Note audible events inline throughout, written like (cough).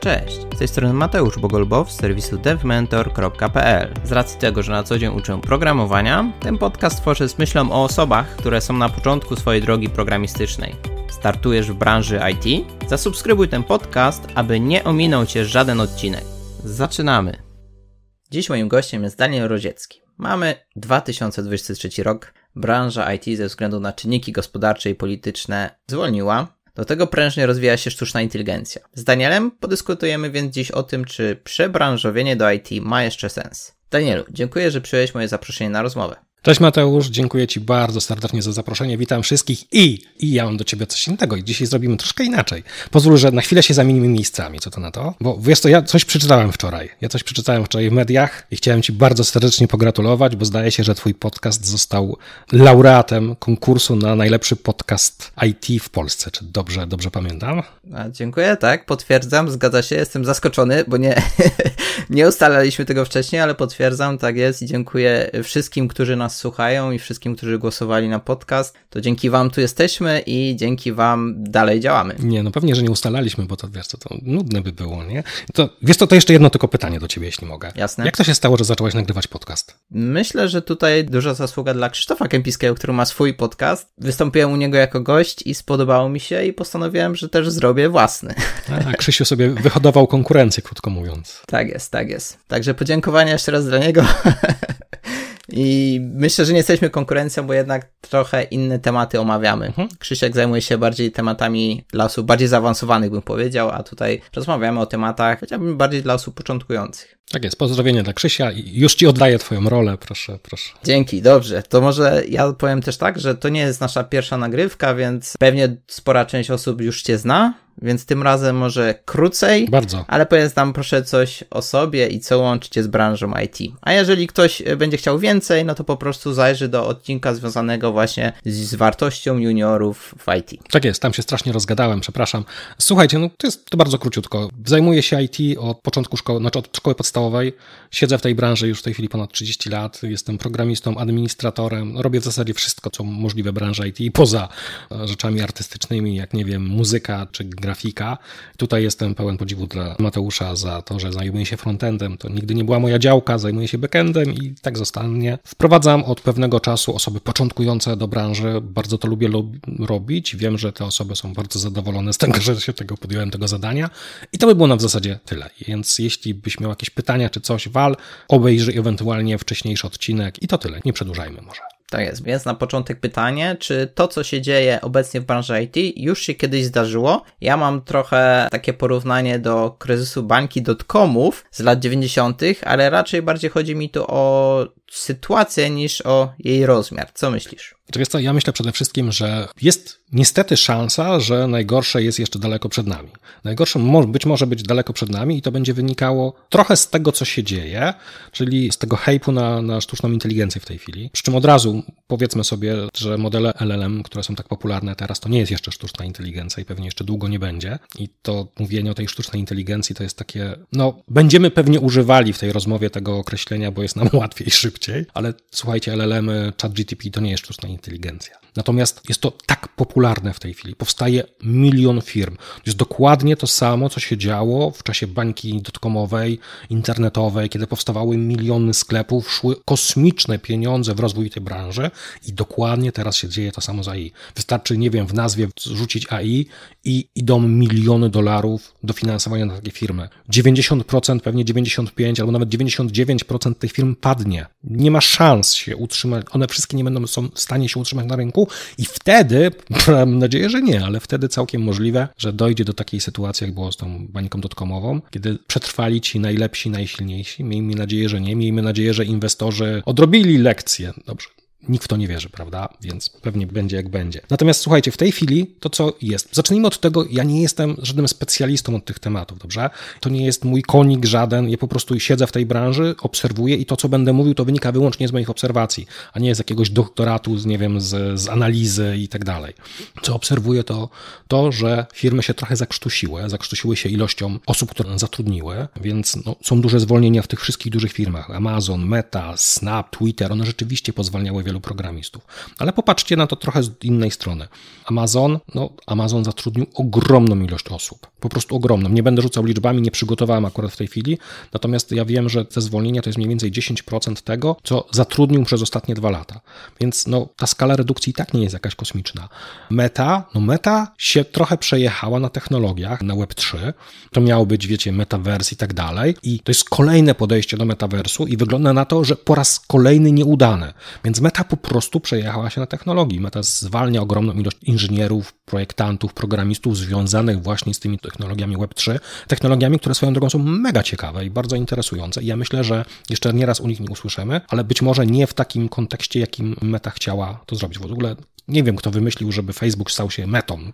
Cześć, z tej strony Mateusz Bogolbow z serwisu devmentor.pl. Z racji tego, że na co dzień uczę programowania, ten podcast tworzę z myślą o osobach, które są na początku swojej drogi programistycznej. Startujesz w branży IT? Zasubskrybuj ten podcast, aby nie ominął Cię żaden odcinek. Zaczynamy! Dziś moim gościem jest Daniel Roziecki. Mamy 2023 rok. Branża IT ze względu na czynniki gospodarcze i polityczne zwolniła, do tego prężnie rozwija się sztuczna inteligencja. Z Danielem podyskutujemy więc dziś o tym, czy przebranżowienie do IT ma jeszcze sens. Danielu, dziękuję, że przyjąłeś moje zaproszenie na rozmowę. Cześć Mateusz, dziękuję Ci bardzo serdecznie za zaproszenie. Witam wszystkich i, i ja mam do Ciebie coś innego i dzisiaj zrobimy troszkę inaczej. Pozwól, że na chwilę się zamienimy miejscami, co to na to? Bo wiesz co, ja coś przeczytałem wczoraj. Ja coś przeczytałem wczoraj w mediach i chciałem Ci bardzo serdecznie pogratulować, bo zdaje się, że Twój podcast został laureatem konkursu na najlepszy podcast IT w Polsce. Czy dobrze, dobrze pamiętam? A, dziękuję, tak, potwierdzam, zgadza się, jestem zaskoczony, bo nie, (laughs) nie ustalaliśmy tego wcześniej, ale potwierdzam, tak jest i dziękuję wszystkim, którzy nas nas słuchają i wszystkim, którzy głosowali na podcast. To dzięki Wam tu jesteśmy i dzięki Wam dalej działamy. Nie, no pewnie, że nie ustalaliśmy, bo to wiesz, to, to nudne by było, nie? To wiesz, to, to jeszcze jedno tylko pytanie do Ciebie, jeśli mogę. Jasne. Jak to się stało, że zacząłeś nagrywać podcast? Myślę, że tutaj duża zasługa dla Krzysztofa Kępiskiego, który ma swój podcast. Wystąpiłem u niego jako gość i spodobało mi się i postanowiłem, że też zrobię własny. A, Krzysiu sobie wyhodował konkurencję, krótko mówiąc. Tak jest, tak jest. Także podziękowania jeszcze raz dla niego. (laughs) I myślę, że nie jesteśmy konkurencją, bo jednak trochę inne tematy omawiamy. Mhm. Krzysiek zajmuje się bardziej tematami dla osób bardziej zaawansowanych, bym powiedział, a tutaj rozmawiamy o tematach, chciałbym bardziej dla osób początkujących. Tak jest, pozdrowienie dla Krzysia i już ci oddaję twoją rolę, proszę, proszę. Dzięki, dobrze. To może ja powiem też tak, że to nie jest nasza pierwsza nagrywka, więc pewnie spora część osób już cię zna, więc tym razem może krócej. Bardzo. Ale powiedz nam proszę coś o sobie i co łączycie z branżą IT. A jeżeli ktoś e, będzie chciał więcej, no to po prostu zajrzy do odcinka związanego właśnie z, z wartością juniorów w IT. Tak jest, tam się strasznie rozgadałem, przepraszam. Słuchajcie, no to jest to bardzo króciutko. Zajmuję się IT od początku szkoły, znaczy od szkoły podstawowej. Siedzę w tej branży już w tej chwili ponad 30 lat. Jestem programistą, administratorem. Robię w zasadzie wszystko, co możliwe branży IT, poza rzeczami artystycznymi, jak nie wiem, muzyka czy gra grafika. Tutaj jestem pełen podziwu dla Mateusza za to, że zajmuje się frontendem. To nigdy nie była moja działka, zajmuję się backendem i tak zostanie. Wprowadzam od pewnego czasu osoby początkujące do branży. Bardzo to lubię robić. Wiem, że te osoby są bardzo zadowolone z tego, że się tego podjąłem, tego zadania. I to by było na w zasadzie tyle. Więc jeśli byś miał jakieś pytania czy coś, wal, obejrzyj ewentualnie wcześniejszy odcinek i to tyle. Nie przedłużajmy może. Tak jest, więc na początek pytanie, czy to, co się dzieje obecnie w branży IT, już się kiedyś zdarzyło? Ja mam trochę takie porównanie do kryzysu bańki dotcomów z lat 90., ale raczej bardziej chodzi mi tu o sytuację niż o jej rozmiar. Co myślisz? Wiesz co, ja myślę przede wszystkim, że jest niestety szansa, że najgorsze jest jeszcze daleko przed nami. Najgorsze być może być daleko przed nami i to będzie wynikało trochę z tego, co się dzieje, czyli z tego hejpu na, na sztuczną inteligencję w tej chwili. Przy czym od razu powiedzmy sobie, że modele LLM, które są tak popularne teraz, to nie jest jeszcze sztuczna inteligencja i pewnie jeszcze długo nie będzie. I to mówienie o tej sztucznej inteligencji to jest takie, no, będziemy pewnie używali w tej rozmowie tego określenia, bo jest nam (laughs) łatwiej i szybciej, ale słuchajcie, LLM, ChatGTP to nie jest sztuczna inteligencja. Natomiast jest to tak popularne w tej chwili. Powstaje milion firm. To jest dokładnie to samo, co się działo w czasie bańki dotcomowej, internetowej, kiedy powstawały miliony sklepów, szły kosmiczne pieniądze w rozwój tej branży i dokładnie teraz się dzieje to samo z AI. Wystarczy, nie wiem, w nazwie rzucić AI i idą miliony dolarów dofinansowania na takie firmy. 90%, pewnie 95 albo nawet 99% tych firm padnie. Nie ma szans się utrzymać, one wszystkie nie będą są w stanie się utrzymać na rynku i wtedy, (laughs) mam nadzieję, że nie, ale wtedy całkiem możliwe, że dojdzie do takiej sytuacji, jak było z tą bańką dotkomową, kiedy przetrwali ci najlepsi, najsilniejsi. Miejmy nadzieję, że nie. Miejmy nadzieję, że inwestorzy odrobili lekcje. Dobrze, Nikt w to nie wierzy, prawda? Więc pewnie będzie jak będzie. Natomiast słuchajcie, w tej chwili to co jest. Zacznijmy od tego, ja nie jestem żadnym specjalistą od tych tematów, dobrze? To nie jest mój konik żaden, ja po prostu siedzę w tej branży, obserwuję i to, co będę mówił, to wynika wyłącznie z moich obserwacji, a nie z jakiegoś doktoratu, z, nie wiem, z, z analizy i tak dalej. Co obserwuję, to to, że firmy się trochę zakrztusiły, zakrztusiły się ilością osób, które zatrudniły, więc no, są duże zwolnienia w tych wszystkich dużych firmach. Amazon, Meta, Snap, Twitter, one rzeczywiście pozwalniały wielu programistów. Ale popatrzcie na to trochę z innej strony. Amazon, no Amazon zatrudnił ogromną ilość osób. Po prostu ogromną. Nie będę rzucał liczbami, nie przygotowałem akurat w tej chwili, natomiast ja wiem, że te zwolnienia to jest mniej więcej 10% tego, co zatrudnił przez ostatnie dwa lata. Więc no, ta skala redukcji i tak nie jest jakaś kosmiczna. Meta, no Meta się trochę przejechała na technologiach, na Web3. To miało być, wiecie, metavers i tak dalej. I to jest kolejne podejście do metaversu i wygląda na to, że po raz kolejny nieudane. Więc Meta po prostu przejechała się na technologii. Meta zwalnia ogromną ilość inżynierów, projektantów, programistów związanych właśnie z tymi technologiami Web3, technologiami, które swoją drogą są mega ciekawe i bardzo interesujące. I ja myślę, że jeszcze nieraz u nich nie usłyszymy, ale być może nie w takim kontekście, jakim Meta chciała to zrobić. W ogóle nie wiem, kto wymyślił, żeby Facebook stał się metą.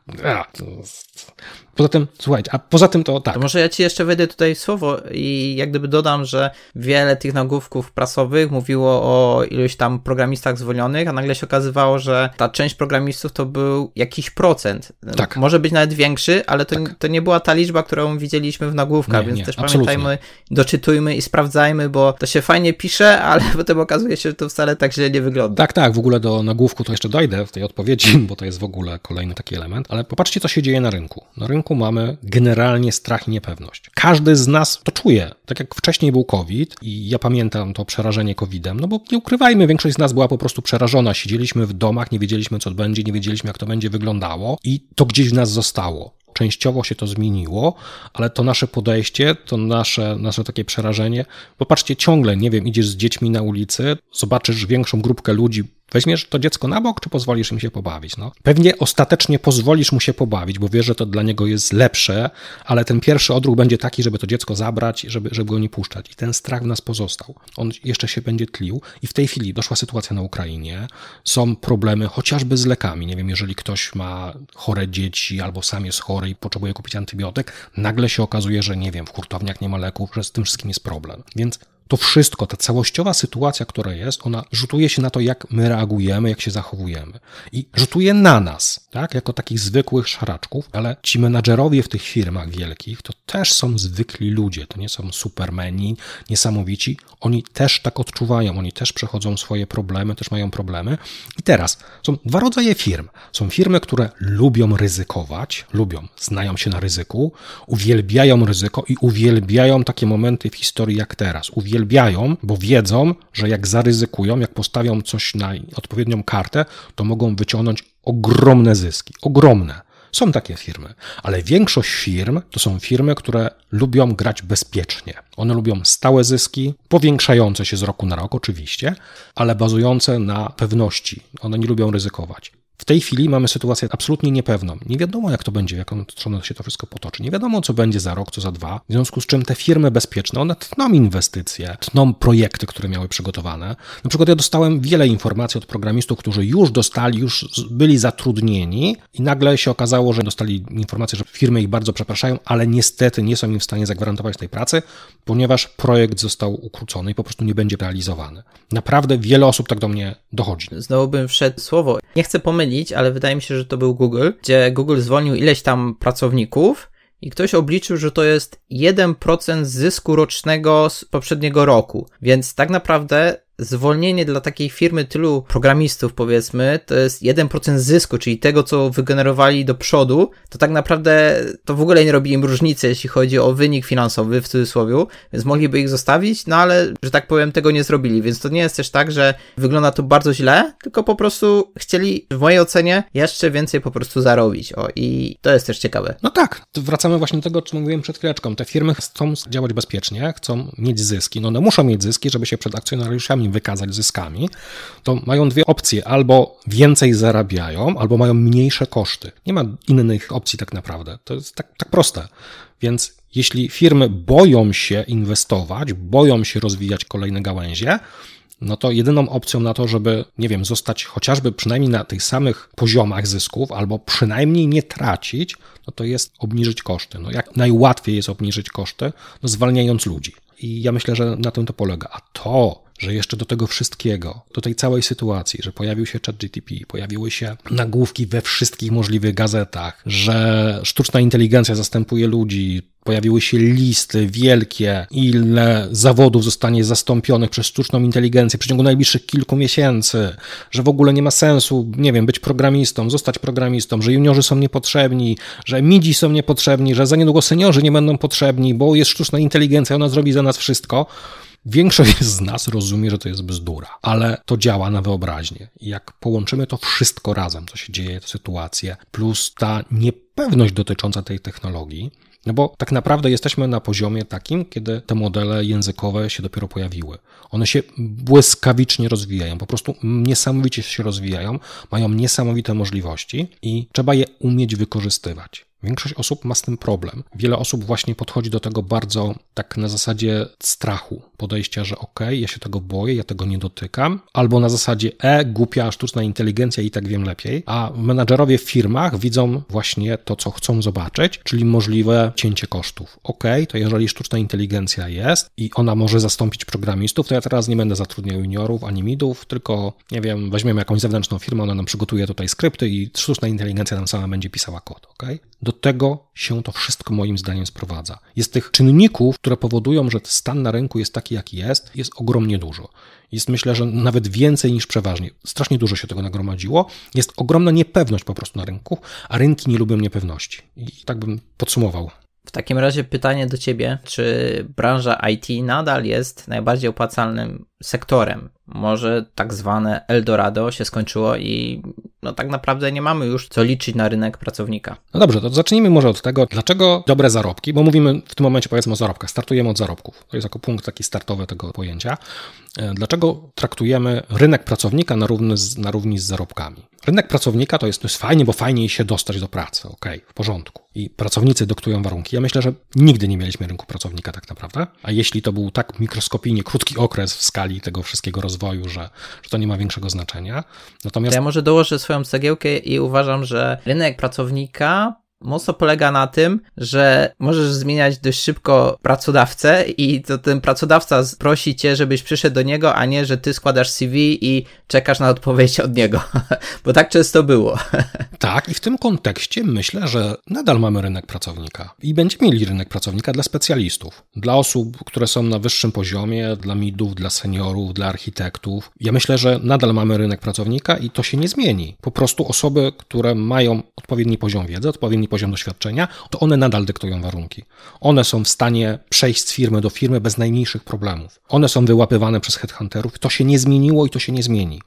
Poza tym, słuchajcie, a poza tym to tak. To może ja ci jeszcze wejdę tutaj słowo i jak gdyby dodam, że wiele tych nagłówków prasowych mówiło o iluś tam programistach zwolnionych, a nagle się okazywało, że ta część programistów to był jakiś procent. Tak. Może być nawet większy, ale to, tak. to nie była ta liczba, którą widzieliśmy w nagłówkach, nie, więc nie, też absolutnie. pamiętajmy, doczytujmy i sprawdzajmy, bo to się fajnie pisze, (laughs) ale potem okazuje się, że to wcale tak źle nie wygląda. Tak, tak, w ogóle do nagłówku to jeszcze dojdę w tej odpowiedzi, bo to jest w ogóle kolejny taki element, ale popatrzcie, co się dzieje na rynku. Na rynku mamy generalnie strach i niepewność. Każdy z nas to czuje. Tak jak wcześniej był COVID i ja pamiętam to przerażenie COVID-em, no bo nie ukrywajmy, większość z nas była po prostu przerażona. Siedzieliśmy w domach, nie wiedzieliśmy, co będzie, nie wiedzieliśmy, jak to będzie wyglądało i to gdzieś w nas zostało częściowo się to zmieniło, ale to nasze podejście, to nasze, nasze takie przerażenie. Popatrzcie, ciągle, nie wiem, idziesz z dziećmi na ulicy, zobaczysz większą grupkę ludzi Weźmiesz to dziecko na bok, czy pozwolisz im się pobawić? No. Pewnie ostatecznie pozwolisz mu się pobawić, bo wiesz, że to dla niego jest lepsze, ale ten pierwszy odruch będzie taki, żeby to dziecko zabrać, żeby, żeby go nie puszczać. I ten strach w nas pozostał. On jeszcze się będzie tlił. I w tej chwili doszła sytuacja na Ukrainie. Są problemy chociażby z lekami. Nie wiem, jeżeli ktoś ma chore dzieci albo sam jest chory i potrzebuje kupić antybiotyk, nagle się okazuje, że nie wiem, w hurtowniach nie ma leków, że z tym wszystkim jest problem. Więc to wszystko, ta całościowa sytuacja, która jest, ona rzutuje się na to, jak my reagujemy, jak się zachowujemy. I rzutuje na nas, tak, jako takich zwykłych szaraczków, ale ci menadżerowie w tych firmach wielkich to też są zwykli ludzie, to nie są supermeni, niesamowici. Oni też tak odczuwają, oni też przechodzą swoje problemy, też mają problemy. I teraz są dwa rodzaje firm. Są firmy, które lubią ryzykować, lubią, znają się na ryzyku, uwielbiają ryzyko i uwielbiają takie momenty w historii jak teraz. Uwielbiają uwielbiają, bo wiedzą, że jak zaryzykują, jak postawią coś na odpowiednią kartę, to mogą wyciągnąć ogromne zyski. Ogromne. Są takie firmy, ale większość firm to są firmy, które lubią grać bezpiecznie. One lubią stałe zyski, powiększające się z roku na rok oczywiście, ale bazujące na pewności. One nie lubią ryzykować. W tej chwili mamy sytuację absolutnie niepewną. Nie wiadomo, jak to będzie, jaką stronę się to wszystko potoczy. Nie wiadomo, co będzie za rok, co za dwa. W związku z czym te firmy bezpieczne, one tną inwestycje, tną projekty, które miały przygotowane. Na przykład ja dostałem wiele informacji od programistów, którzy już dostali, już byli zatrudnieni i nagle się okazało, że dostali informację, że firmy ich bardzo przepraszają, ale niestety nie są im w stanie zagwarantować tej pracy, ponieważ projekt został ukrócony i po prostu nie będzie realizowany. Naprawdę wiele osób tak do mnie dochodzi. Znowu bym wszedł słowo. Nie chcę pomylić mylić, ale wydaje mi się, że to był Google, gdzie Google zwolnił ileś tam pracowników i ktoś obliczył, że to jest 1% zysku rocznego z poprzedniego roku. Więc tak naprawdę zwolnienie dla takiej firmy tylu programistów, powiedzmy, to jest 1% zysku, czyli tego, co wygenerowali do przodu, to tak naprawdę to w ogóle nie robi im różnicy, jeśli chodzi o wynik finansowy, w cudzysłowie, więc mogliby ich zostawić, no ale, że tak powiem, tego nie zrobili, więc to nie jest też tak, że wygląda to bardzo źle, tylko po prostu chcieli, w mojej ocenie, jeszcze więcej po prostu zarobić, o, i to jest też ciekawe. No tak, wracamy właśnie do tego, o czym mówiłem przed chwileczką. Te firmy chcą działać bezpiecznie, chcą mieć zyski, no one muszą mieć zyski, żeby się przed akcjonariuszami wykazać zyskami, to mają dwie opcje. Albo więcej zarabiają, albo mają mniejsze koszty. Nie ma innych opcji tak naprawdę. To jest tak, tak proste. Więc jeśli firmy boją się inwestować, boją się rozwijać kolejne gałęzie, no to jedyną opcją na to, żeby, nie wiem, zostać chociażby przynajmniej na tych samych poziomach zysków, albo przynajmniej nie tracić, no to jest obniżyć koszty. No jak najłatwiej jest obniżyć koszty? No zwalniając ludzi. I ja myślę, że na tym to polega. A to, że jeszcze do tego wszystkiego, do tej całej sytuacji, że pojawił się ChatGTP, pojawiły się nagłówki we wszystkich możliwych gazetach, że sztuczna inteligencja zastępuje ludzi, pojawiły się listy wielkie, ile zawodów zostanie zastąpionych przez sztuczną inteligencję w przeciągu najbliższych kilku miesięcy, że w ogóle nie ma sensu, nie wiem, być programistą, zostać programistą, że juniorzy są niepotrzebni, że midzi są niepotrzebni, że za niedługo seniorzy nie będą potrzebni, bo jest sztuczna inteligencja, ona zrobi za nas wszystko. Większość (laughs) z nas rozumie, że to jest bzdura, ale to działa na wyobraźnię. Jak połączymy to wszystko razem, co się dzieje, te sytuacje, plus ta niepewność dotycząca tej technologii, no bo tak naprawdę jesteśmy na poziomie takim, kiedy te modele językowe się dopiero pojawiły. One się błyskawicznie rozwijają, po prostu niesamowicie się rozwijają, mają niesamowite możliwości i trzeba je umieć wykorzystywać. Większość osób ma z tym problem. Wiele osób właśnie podchodzi do tego bardzo tak na zasadzie strachu, podejścia, że ok, ja się tego boję, ja tego nie dotykam, albo na zasadzie e, głupia sztuczna inteligencja i tak wiem lepiej, a menadżerowie w firmach widzą właśnie to, co chcą zobaczyć, czyli możliwe cięcie kosztów. Ok, to jeżeli sztuczna inteligencja jest i ona może zastąpić programistów, to ja teraz nie będę zatrudniał juniorów ani midów, tylko nie wiem, weźmiemy jakąś zewnętrzną firmę, ona nam przygotuje tutaj skrypty i sztuczna inteligencja nam sama będzie pisała kod, ok? Do tego się to wszystko moim zdaniem sprowadza. Jest tych czynników, które powodują, że stan na rynku jest taki, jaki jest, jest ogromnie dużo. Jest myślę, że nawet więcej niż przeważnie. Strasznie dużo się tego nagromadziło. Jest ogromna niepewność po prostu na rynku, a rynki nie lubią niepewności. I tak bym podsumował. W takim razie pytanie do Ciebie, czy branża IT nadal jest najbardziej opłacalnym sektorem? Może tak zwane Eldorado się skończyło i no tak naprawdę nie mamy już co liczyć na rynek pracownika. No dobrze, to zacznijmy może od tego, dlaczego dobre zarobki, bo mówimy w tym momencie powiedzmy o zarobkach, startujemy od zarobków. To jest jako punkt taki startowy tego pojęcia. E, dlaczego traktujemy rynek pracownika na równi z, na równi z zarobkami? Rynek pracownika to jest, to jest fajnie, bo fajniej się dostać do pracy, ok, w porządku. I pracownicy dyktują warunki. Ja myślę, że nigdy nie mieliśmy rynku pracownika tak naprawdę, a jeśli to był tak mikroskopijnie krótki okres w skali tego wszystkiego rozwoju, że, że to nie ma większego znaczenia. Natomiast... To ja może dołożę swoją cegiełkę i uważam, że rynek pracownika mocno polega na tym, że możesz zmieniać dość szybko pracodawcę i to ten pracodawca prosi cię, żebyś przyszedł do niego, a nie, że ty składasz CV i czekasz na odpowiedź od niego, (laughs) bo tak często było. (laughs) Tak, i w tym kontekście myślę, że nadal mamy rynek pracownika i będziemy mieli rynek pracownika dla specjalistów, dla osób, które są na wyższym poziomie, dla midów, dla seniorów, dla architektów. Ja myślę, że nadal mamy rynek pracownika i to się nie zmieni. Po prostu osoby, które mają odpowiedni poziom wiedzy, odpowiedni poziom doświadczenia, to one nadal dyktują warunki. One są w stanie przejść z firmy do firmy bez najmniejszych problemów. One są wyłapywane przez headhunterów. To się nie zmieniło i to się nie zmieni.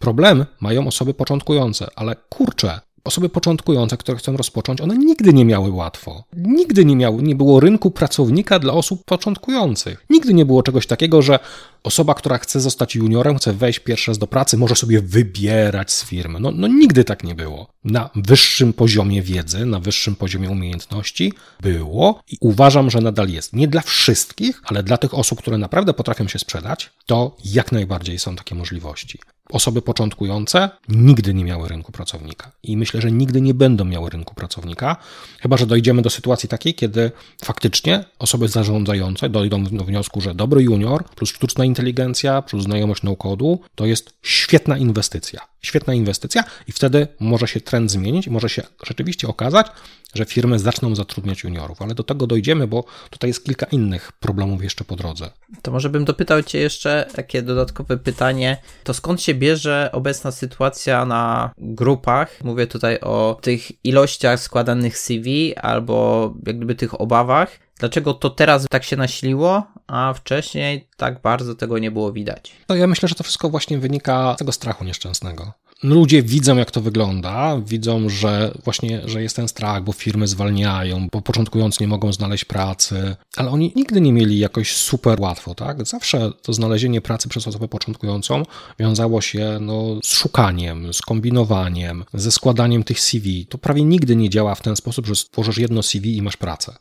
Problem mają osoby początkujące, ale kurczę, osoby początkujące, które chcą rozpocząć, one nigdy nie miały łatwo. Nigdy nie, miały, nie było rynku pracownika dla osób początkujących. Nigdy nie było czegoś takiego, że osoba, która chce zostać juniorem, chce wejść pierwszy raz do pracy, może sobie wybierać z firmy. No, no nigdy tak nie było. Na wyższym poziomie wiedzy, na wyższym poziomie umiejętności było i uważam, że nadal jest. Nie dla wszystkich, ale dla tych osób, które naprawdę potrafią się sprzedać, to jak najbardziej są takie możliwości. Osoby początkujące nigdy nie miały rynku pracownika i myślę, że nigdy nie będą miały rynku pracownika, chyba że dojdziemy do sytuacji takiej, kiedy faktycznie osoby zarządzające dojdą do wniosku, że dobry junior plus sztuczna inteligencja, plus znajomość no-codu to jest świetna inwestycja. Świetna inwestycja i wtedy może się trend zmienić, może się rzeczywiście okazać, że firmy zaczną zatrudniać juniorów, ale do tego dojdziemy, bo tutaj jest kilka innych problemów jeszcze po drodze. To może bym dopytał Cię jeszcze takie dodatkowe pytanie. To skąd się bierze obecna sytuacja na grupach? Mówię tutaj o tych ilościach składanych CV albo jakby tych obawach. Dlaczego to teraz tak się nasiliło, a wcześniej tak bardzo tego nie było widać? No ja myślę, że to wszystko właśnie wynika z tego strachu nieszczęsnego ludzie widzą, jak to wygląda, widzą, że właśnie, że jest ten strach, bo firmy zwalniają, bo początkujący nie mogą znaleźć pracy, ale oni nigdy nie mieli jakoś super łatwo, tak? Zawsze to znalezienie pracy przez osobę początkującą wiązało się no, z szukaniem, z kombinowaniem, ze składaniem tych CV. To prawie nigdy nie działa w ten sposób, że stworzysz jedno CV i masz pracę.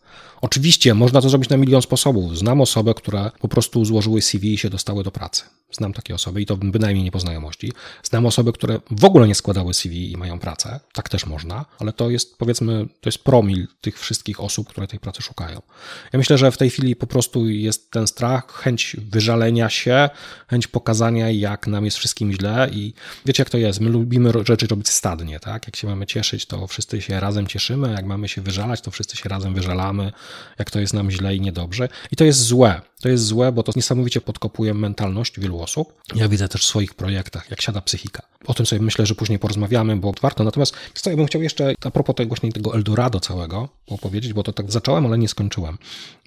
Oczywiście można to zrobić na milion sposobów. Znam osoby, które po prostu złożyły CV i się dostały do pracy. Znam takie osoby i to bynajmniej nie po. Znam osoby, które w ogóle nie składały CV i mają pracę. Tak też można, ale to jest powiedzmy, to jest promil tych wszystkich osób, które tej pracy szukają. Ja myślę, że w tej chwili po prostu jest ten strach, chęć wyżalenia się, chęć pokazania, jak nam jest wszystkim źle i wiecie jak to jest, my lubimy rzeczy robić stadnie, tak? Jak się mamy cieszyć, to wszyscy się razem cieszymy, jak mamy się wyżalać, to wszyscy się razem wyżalamy, jak to jest nam źle i niedobrze. I to jest złe. To jest złe, bo to niesamowicie podkopuje mentalność wielu osób. Ja widzę też w swoich projektach, jak siada psychika. O tym sobie myślę, że później porozmawiamy, bo warto. Natomiast co, ja bym chciał jeszcze a propos tego właśnie tego Eldorado całego opowiedzieć, bo to tak zacząłem, ale nie skończyłem.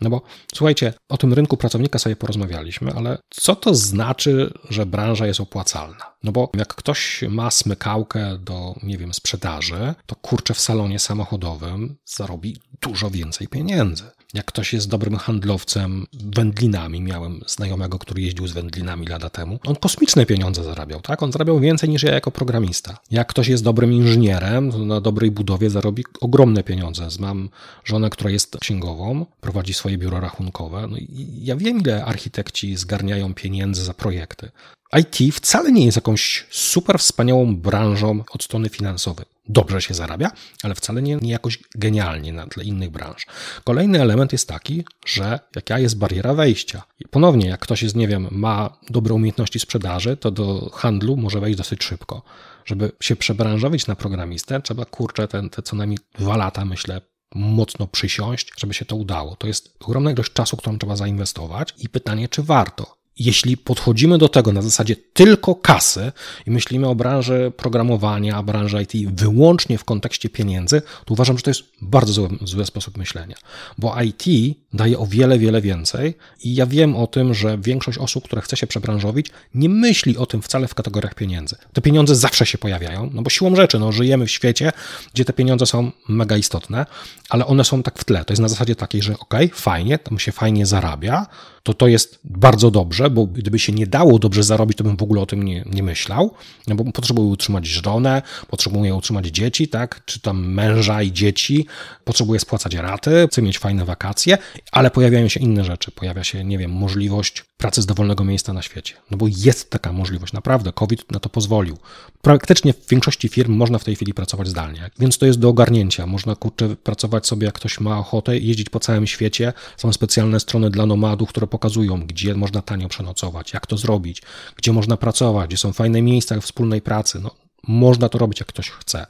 No bo słuchajcie, o tym rynku pracownika sobie porozmawialiśmy, ale co to znaczy, że branża jest opłacalna? No bo jak ktoś ma smykałkę do, nie wiem, sprzedaży, to kurczę w salonie samochodowym zarobi dużo więcej pieniędzy. Jak ktoś jest dobrym handlowcem wędlinami, miałem znajomego, który jeździł z wędlinami lata temu, on kosmiczne pieniądze zarabiał, tak? On zarabiał więcej niż ja jako programista. Jak ktoś jest dobrym inżynierem, to na dobrej budowie zarobi ogromne pieniądze. Mam żonę, która jest księgową, prowadzi swoje biuro rachunkowe. No i ja wiem, ile architekci zgarniają pieniędzy za projekty. IT wcale nie jest jakąś super wspaniałą branżą od strony finansowej. Dobrze się zarabia, ale wcale nie, nie jakoś genialnie na tle innych branż. Kolejny element jest taki, że jaka jest bariera wejścia. Ponownie, jak ktoś jest, nie wiem, ma dobre umiejętności sprzedaży, to do handlu może wejść dosyć szybko. Żeby się przebranżowić na programistę, trzeba kurczę te, te co najmniej dwa lata, myślę, mocno przysiąść, żeby się to udało. To jest ogromna ilość czasu, którą trzeba zainwestować i pytanie, czy warto jeśli podchodzimy do tego na zasadzie tylko kasy i myślimy o branży programowania, branży IT wyłącznie w kontekście pieniędzy, to uważam, że to jest bardzo zły, zły sposób myślenia, bo IT daje o wiele, wiele więcej i ja wiem o tym, że większość osób, które chce się przebranżowić, nie myśli o tym wcale w kategoriach pieniędzy. Te pieniądze zawsze się pojawiają, no bo siłą rzeczy, no żyjemy w świecie, gdzie te pieniądze są mega istotne, ale one są tak w tle. To jest na zasadzie takiej, że ok, fajnie, tam się fajnie zarabia, to to jest bardzo dobrze, bo gdyby się nie dało dobrze zarobić, to bym w ogóle o tym nie, nie myślał, no bo potrzebuję utrzymać żonę, potrzebuję utrzymać dzieci, tak, czy tam męża i dzieci, potrzebuję spłacać raty, chcę mieć fajne wakacje, ale pojawiają się inne rzeczy, pojawia się, nie wiem, możliwość pracy z dowolnego miejsca na świecie, no bo jest taka możliwość, naprawdę, COVID na to pozwolił. Praktycznie w większości firm można w tej chwili pracować zdalnie, więc to jest do ogarnięcia, można kurczę pracować sobie, jak ktoś ma ochotę, jeździć po całym świecie, są specjalne strony dla nomadów, które pokazują, gdzie można tanio przenocować, jak to zrobić, gdzie można pracować, gdzie są fajne miejsca wspólnej pracy. No, można to robić, jak ktoś chce.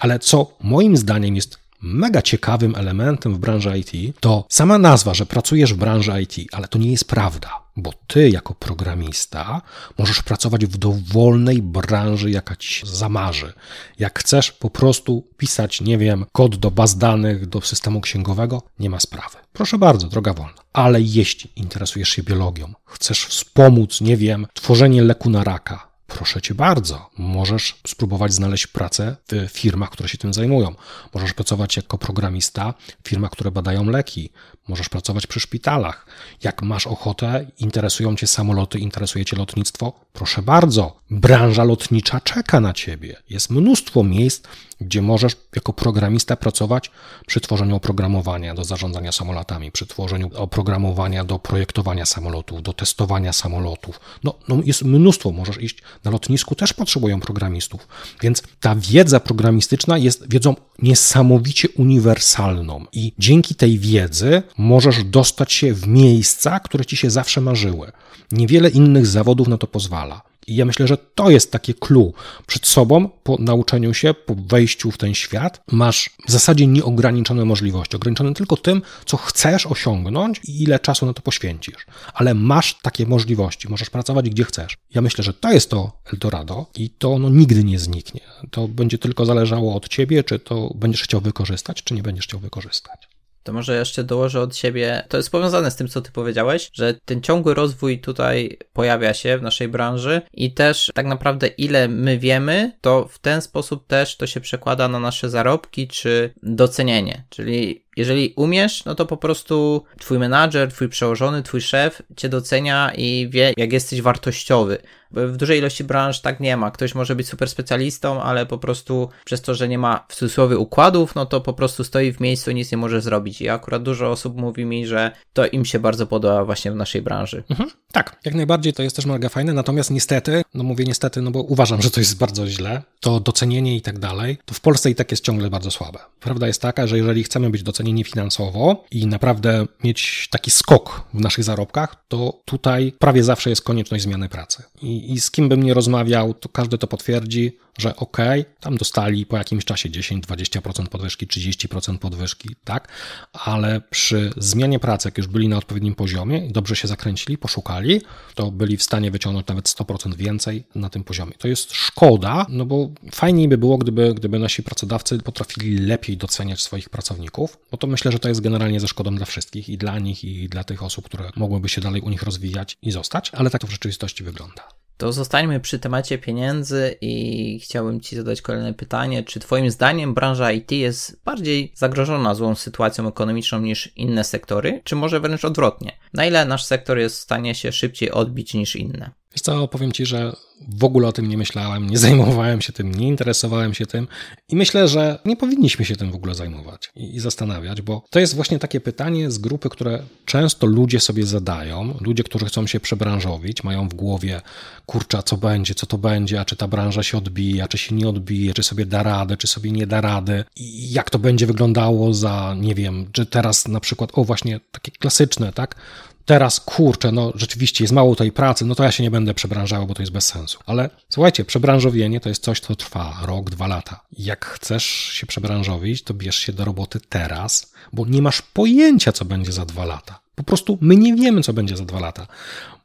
Ale co moim zdaniem jest mega ciekawym elementem w branży IT, to sama nazwa, że pracujesz w branży IT, ale to nie jest prawda. Bo ty, jako programista, możesz pracować w dowolnej branży, jaka ci się zamarzy. Jak chcesz po prostu pisać, nie wiem, kod do baz danych, do systemu księgowego, nie ma sprawy. Proszę bardzo, droga wolna. Ale jeśli interesujesz się biologią, chcesz wspomóc, nie wiem, tworzenie leku na raka, Proszę cię bardzo, możesz spróbować znaleźć pracę w firmach, które się tym zajmują. Możesz pracować jako programista w firmach, które badają leki. Możesz pracować przy szpitalach. Jak masz ochotę, interesują cię samoloty, interesuje cię lotnictwo, proszę bardzo. Branża lotnicza czeka na ciebie. Jest mnóstwo miejsc, gdzie możesz jako programista pracować przy tworzeniu oprogramowania do zarządzania samolotami, przy tworzeniu oprogramowania do projektowania samolotów, do testowania samolotów. No, no jest mnóstwo, możesz iść na lotnisku, też potrzebują programistów. Więc ta wiedza programistyczna jest wiedzą niesamowicie uniwersalną i dzięki tej wiedzy możesz dostać się w miejsca, które ci się zawsze marzyły. Niewiele innych zawodów na to pozwala. I ja myślę, że to jest takie clue. Przed sobą, po nauczeniu się, po wejściu w ten świat, masz w zasadzie nieograniczone możliwości. Ograniczone tylko tym, co chcesz osiągnąć i ile czasu na to poświęcisz. Ale masz takie możliwości, możesz pracować gdzie chcesz. Ja myślę, że to jest to Eldorado i to ono nigdy nie zniknie. To będzie tylko zależało od ciebie, czy to będziesz chciał wykorzystać, czy nie będziesz chciał wykorzystać. To może jeszcze dołożę od siebie, to jest powiązane z tym, co ty powiedziałeś, że ten ciągły rozwój tutaj pojawia się w naszej branży i też tak naprawdę ile my wiemy, to w ten sposób też to się przekłada na nasze zarobki czy docenienie. Czyli jeżeli umiesz, no to po prostu twój menadżer, twój przełożony, twój szef cię docenia i wie, jak jesteś wartościowy. W dużej ilości branż tak nie ma. Ktoś może być super specjalistą, ale po prostu przez to, że nie ma w cudzysłowie układów, no to po prostu stoi w miejscu i nic nie może zrobić. I akurat dużo osób mówi mi, że to im się bardzo podoba właśnie w naszej branży. Mhm, tak, jak najbardziej to jest też mega fajne, natomiast niestety, no mówię niestety, no bo uważam, że to jest bardzo źle, to docenienie i tak dalej, to w Polsce i tak jest ciągle bardzo słabe. Prawda jest taka, że jeżeli chcemy być docenieni finansowo i naprawdę mieć taki skok w naszych zarobkach, to tutaj prawie zawsze jest konieczność zmiany pracy. I, i z kim bym nie rozmawiał, to każdy to potwierdzi, że ok, tam dostali po jakimś czasie 10-20% podwyżki, 30% podwyżki, tak, ale przy zmianie pracy, jak już byli na odpowiednim poziomie i dobrze się zakręcili, poszukali, to byli w stanie wyciągnąć nawet 100% więcej na tym poziomie. To jest szkoda, no bo fajniej by było, gdyby, gdyby nasi pracodawcy potrafili lepiej doceniać swoich pracowników, bo to myślę, że to jest generalnie ze szkodą dla wszystkich i dla nich, i dla tych osób, które mogłyby się dalej u nich rozwijać i zostać, ale tak to w rzeczywistości wygląda. To zostańmy przy temacie pieniędzy i chciałbym Ci zadać kolejne pytanie. Czy Twoim zdaniem branża IT jest bardziej zagrożona złą sytuacją ekonomiczną niż inne sektory, czy może wręcz odwrotnie? Na ile nasz sektor jest w stanie się szybciej odbić niż inne? Wiesz co, powiem Ci, że w ogóle o tym nie myślałem, nie zajmowałem się tym, nie interesowałem się tym i myślę, że nie powinniśmy się tym w ogóle zajmować i, i, zastanawiać, bo to jest właśnie takie pytanie z grupy, które często ludzie sobie zadają, ludzie, którzy chcą się przebranżowić, mają w głowie, kurczę, co będzie, co to będzie, a czy ta branża się odbija, czy się nie odbije, czy sobie da radę, czy sobie nie da rady i jak to będzie wyglądało za, nie wiem, czy teraz na przykład, o właśnie takie klasyczne, tak, teraz kurczę, no rzeczywiście jest mało tej pracy, no to ja się nie będę przebranżał, bo to jest bez sensu. Ale słuchajcie, przebranżowienie to jest coś, co trwa rok, dwa lata. Jak chcesz się przebranżowić, to bierz się do roboty teraz, bo nie masz pojęcia, co będzie za dwa lata. Po prostu my nie wiemy, co będzie za dwa lata.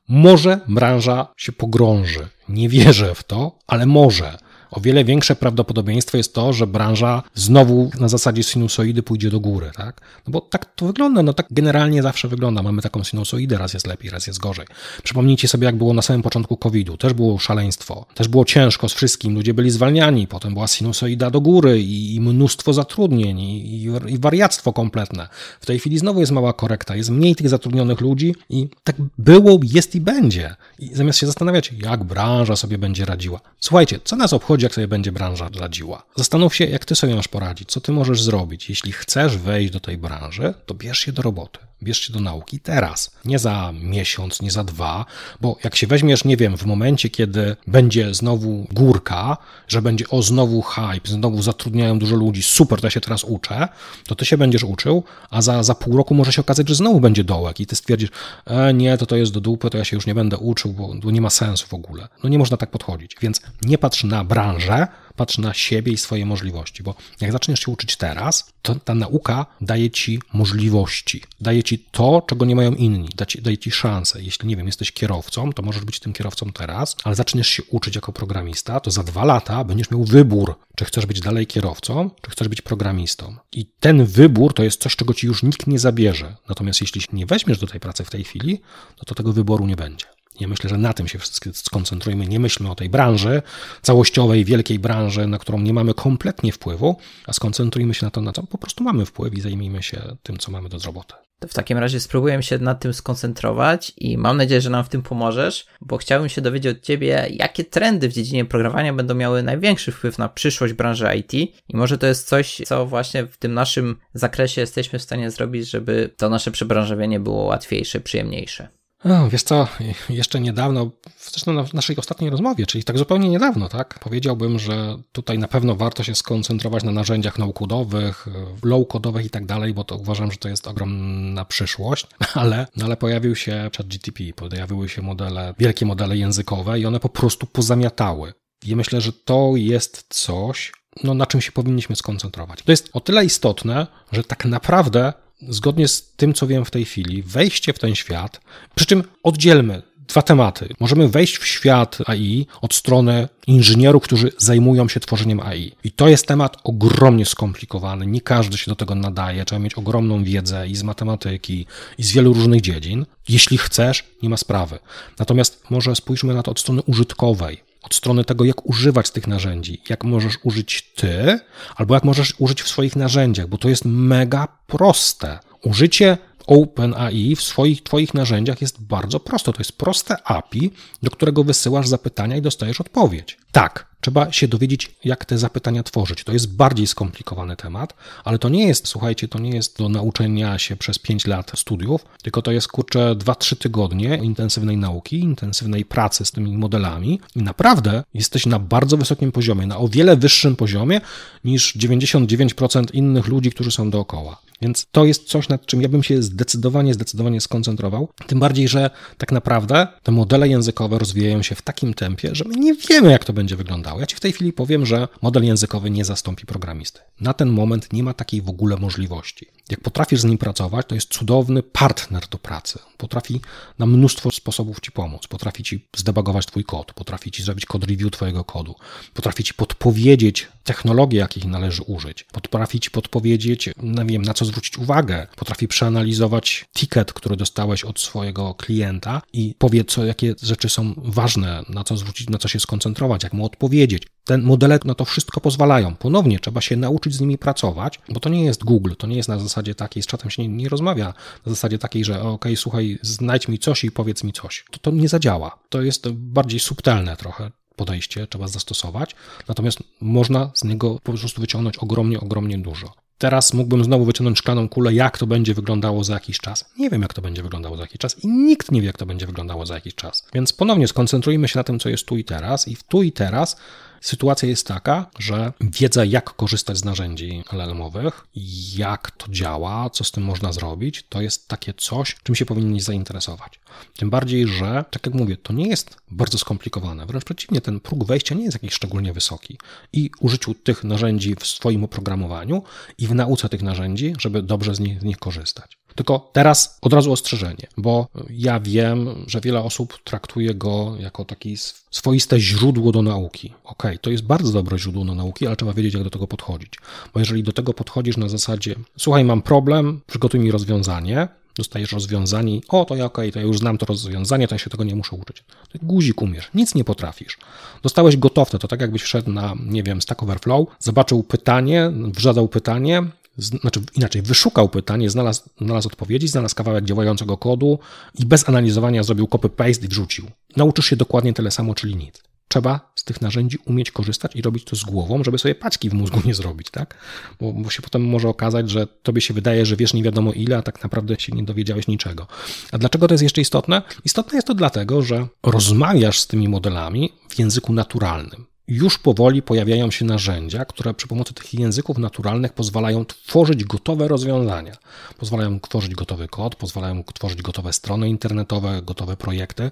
Może branża się pogrąży. Nie wierzę w to, ale może o wiele większe prawdopodobieństwo jest to, że branża znowu na zasadzie sinusoidy pójdzie do góry, tak? No bo tak to wygląda, no tak generalnie zawsze wygląda. Mamy taką sinusoidę, raz jest lepiej, raz jest gorzej. Przypomnijcie sobie, jak było na samym początku COVID-u. Też było szaleństwo, też było ciężko z wszystkim, ludzie byli zwalniani, potem była sinusoida do góry i, mnóstwo zatrudnień i, i wariactwo kompletne. W tej chwili znowu jest mała korekta, jest mniej tych zatrudnionych ludzi i tak było, jest i będzie. I zamiast się zastanawiać, jak branża sobie będzie radziła. Słuchajcie, co nas obchodzi jak sobie będzie branża radziła. Zastanów się, jak ty sobie masz poradzić, co ty możesz zrobić. Jeśli chcesz wejść do tej branży, to bierz się do roboty. Bierz się do nauki teraz, nie za miesiąc, nie za dwa, bo jak się weźmiesz, nie wiem, w momencie, kiedy będzie znowu górka, że będzie o znowu hype, znowu zatrudniają dużo ludzi, super, to ja się teraz uczę, to ty się będziesz uczył, a za, za pół roku może się okazać, że znowu będzie dołek i ty stwierdzisz, e, nie, to to jest do dupy, to ja się już nie będę uczył, bo, bo nie ma sensu w ogóle. No nie można tak podchodzić, więc nie patrz na branżę, patrz na siebie i swoje możliwości, bo jak zaczniesz się uczyć teraz, to ta nauka daje ci możliwości, daje ci to, czego nie mają inni, daje ci, daje ci szansę. Jeśli, nie wiem, jesteś kierowcą, to możesz być tym kierowcą teraz, ale zaczniesz się uczyć jako programista, to za dwa lata będziesz miał wybór, czy chcesz być dalej kierowcą, czy chcesz być programistą. I ten wybór to jest coś, czego ci już nikt nie zabierze. Natomiast jeśli nie weźmiesz do tej pracy w tej chwili, no to tego wyboru nie będzie. Ja myślę, że na tym się skoncentrujmy. Nie myślmy o tej branży, całościowej, wielkiej branży, na którą nie mamy kompletnie wpływu, a skoncentrujmy się na to, na co po prostu mamy wpływ i zajmijmy się tym, co mamy do zroboty. To w takim razie spróbuję się nad tym skoncentrować i mam nadzieję, że nam w tym pomożesz, bo chciałbym się dowiedzieć od Ciebie, jakie trendy w dziedzinie programowania będą miały największy wpływ na przyszłość branży IT i może to jest coś, co właśnie w tym naszym zakresie jesteśmy w stanie zrobić, żeby to nasze przebranżowienie było łatwiejsze, przyjemniejsze. Wiesz co, jeszcze niedawno, zresztą na naszej ostatniej rozmowie, czyli tak zupełnie niedawno, tak, powiedziałbym, że tutaj na pewno warto się skoncentrować na narzędziach no-codowych, low-codowych i tak dalej, bo to uważam, że to jest ogromna przyszłość, (laughs) ale, no ale pojawił się ChatGTP, pojawiły się modele, wielkie modele językowe i one po prostu pozamiatały. I myślę, że to jest coś, no, na czym się powinniśmy skoncentrować. To jest o tyle istotne, że tak naprawdę zgodnie z tym, co wiem w tej chwili, wejście w ten świat, przy czym oddzielmy dwa tematy. Możemy wejść w świat AI od strony inżynierów, którzy zajmują się tworzeniem AI. I to jest temat ogromnie skomplikowany. Nie każdy się do tego nadaje. Trzeba mieć ogromną wiedzę i z matematyki, i z wielu różnych dziedzin. Jeśli chcesz, nie ma sprawy. Natomiast może spójrzmy na to od strony użytkowej. Od strony tego, jak używać tych narzędzi, jak możesz użyć ty, albo jak możesz użyć w swoich narzędziach, bo to jest mega proste. Użycie OpenAI w swoich Twoich narzędziach jest bardzo proste. To jest proste API, do którego wysyłasz zapytania i dostajesz odpowiedź. Tak, trzeba się dowiedzieć, jak te zapytania tworzyć. To jest bardziej skomplikowany temat, ale to nie jest, słuchajcie, to nie jest do nauczenia się przez 5 lat studiów, tylko to jest kurczę 2-3 tygodnie intensywnej nauki, intensywnej pracy z tymi modelami i naprawdę jesteś na bardzo wysokim poziomie, na o wiele wyższym poziomie niż 99% innych ludzi, którzy są dookoła. Więc to jest coś, nad czym ja bym się zdecydowanie, zdecydowanie skoncentrował. Tym bardziej, że tak naprawdę te modele językowe rozwijają się w takim tempie, że my nie wiemy, jak to będzie wyglądało. Ja ci w tej chwili powiem, że model językowy nie zastąpi programisty. Na ten moment nie ma takiej w ogóle możliwości. Jak potrafisz z nim pracować, to jest cudowny partner do pracy. Potrafi na mnóstwo sposobów ci pomóc. Potrafi ci zdebagować twój kod, potrafi ci zrobić kod review twojego kodu, potrafi ci podpowiedzieć technologie, jakich należy użyć, potrafi ci podpowiedzieć, no wiem, na co zwrócić uwagę, potrafi przeanalizować ticket, który dostałeś od swojego klienta i powie, co, jakie rzeczy są ważne, na co zwrócić, na co się skoncentrować, jak mu odpowiedzieć. Te modele na to wszystko pozwalają. Ponownie trzeba się nauczyć z nimi pracować, bo to nie jest Google, to nie jest na zasadzie takiej, z czatem się nie, nie rozmawia na zasadzie takiej, że ok, słuchaj, znajdź mi coś i powiedz mi coś. To, to nie zadziała. To jest bardziej subtelne trochę podejście, trzeba zastosować, natomiast można z niego po prostu wyciągnąć ogromnie, ogromnie dużo. Teraz mógłbym znowu wyciągnąć szklaną kulę, jak to będzie wyglądało za jakiś czas. Nie wiem, jak to będzie wyglądało za jakiś czas i nikt nie wie, jak to będzie wyglądało za jakiś czas. Więc ponownie skoncentrujmy się na tym, co jest tu i teraz, i w tu i teraz Sytuacja jest taka, że wiedza, jak korzystać z narzędzi LLM-owych, jak to działa, co z tym można zrobić, to jest takie coś, czym się powinni zainteresować. Tym bardziej, że, tak jak mówię, to nie jest bardzo skomplikowane. Wręcz przeciwnie, ten próg wejścia nie jest jakiś szczególnie wysoki. I użyciu tych narzędzi w swoim oprogramowaniu i w nauce tych narzędzi, żeby dobrze z nich, z nich korzystać. Tylko teraz od razu ostrzeżenie, bo ja wiem, że wiele osób traktuje go jako taki swoiste źródło do nauki. Ok, to jest bardzo dobre źródło do nauki, ale trzeba wiedzieć, jak do tego podchodzić. Bo jeżeli do tego podchodzisz na zasadzie, słuchaj, mam problem, przygotuj mi rozwiązanie, dostajesz rozwiązanie, o to ja okej, okay, to ja już znam to rozwiązanie, to ja się tego nie muszę uczyć. To guzik umiesz, nic nie potrafisz. Dostałeś gotowce, to tak jakbyś wszedł na, nie wiem, Stack Overflow, zobaczył pytanie, wrzadał pytanie, znaczy inaczej, wyszukał pytanie, znalazł, znalazł odpowiedzi, znalazł kawałek działającego kodu i bez analizowania zrobił copy-paste i wrzucił. Nauczysz się dokładnie tyle samo, czyli nic. Trzeba z tych narzędzi umieć korzystać i robić to z głową, żeby sobie paćki w mózgu nie zrobić, tak? Bo, bo się potem może okazać, że tobie się wydaje, że wiesz nie wiadomo ile, a tak naprawdę się nie dowiedziałeś niczego. A dlaczego to jest jeszcze istotne? Istotne jest to dlatego, że rozmawiasz z tymi modelami w języku naturalnym już powoli pojawiają się narzędzia, które przy pomocy tych języków naturalnych pozwalają tworzyć gotowe rozwiązania. Pozwalają tworzyć gotowy kod, pozwalają tworzyć gotowe strony internetowe, gotowe projekty.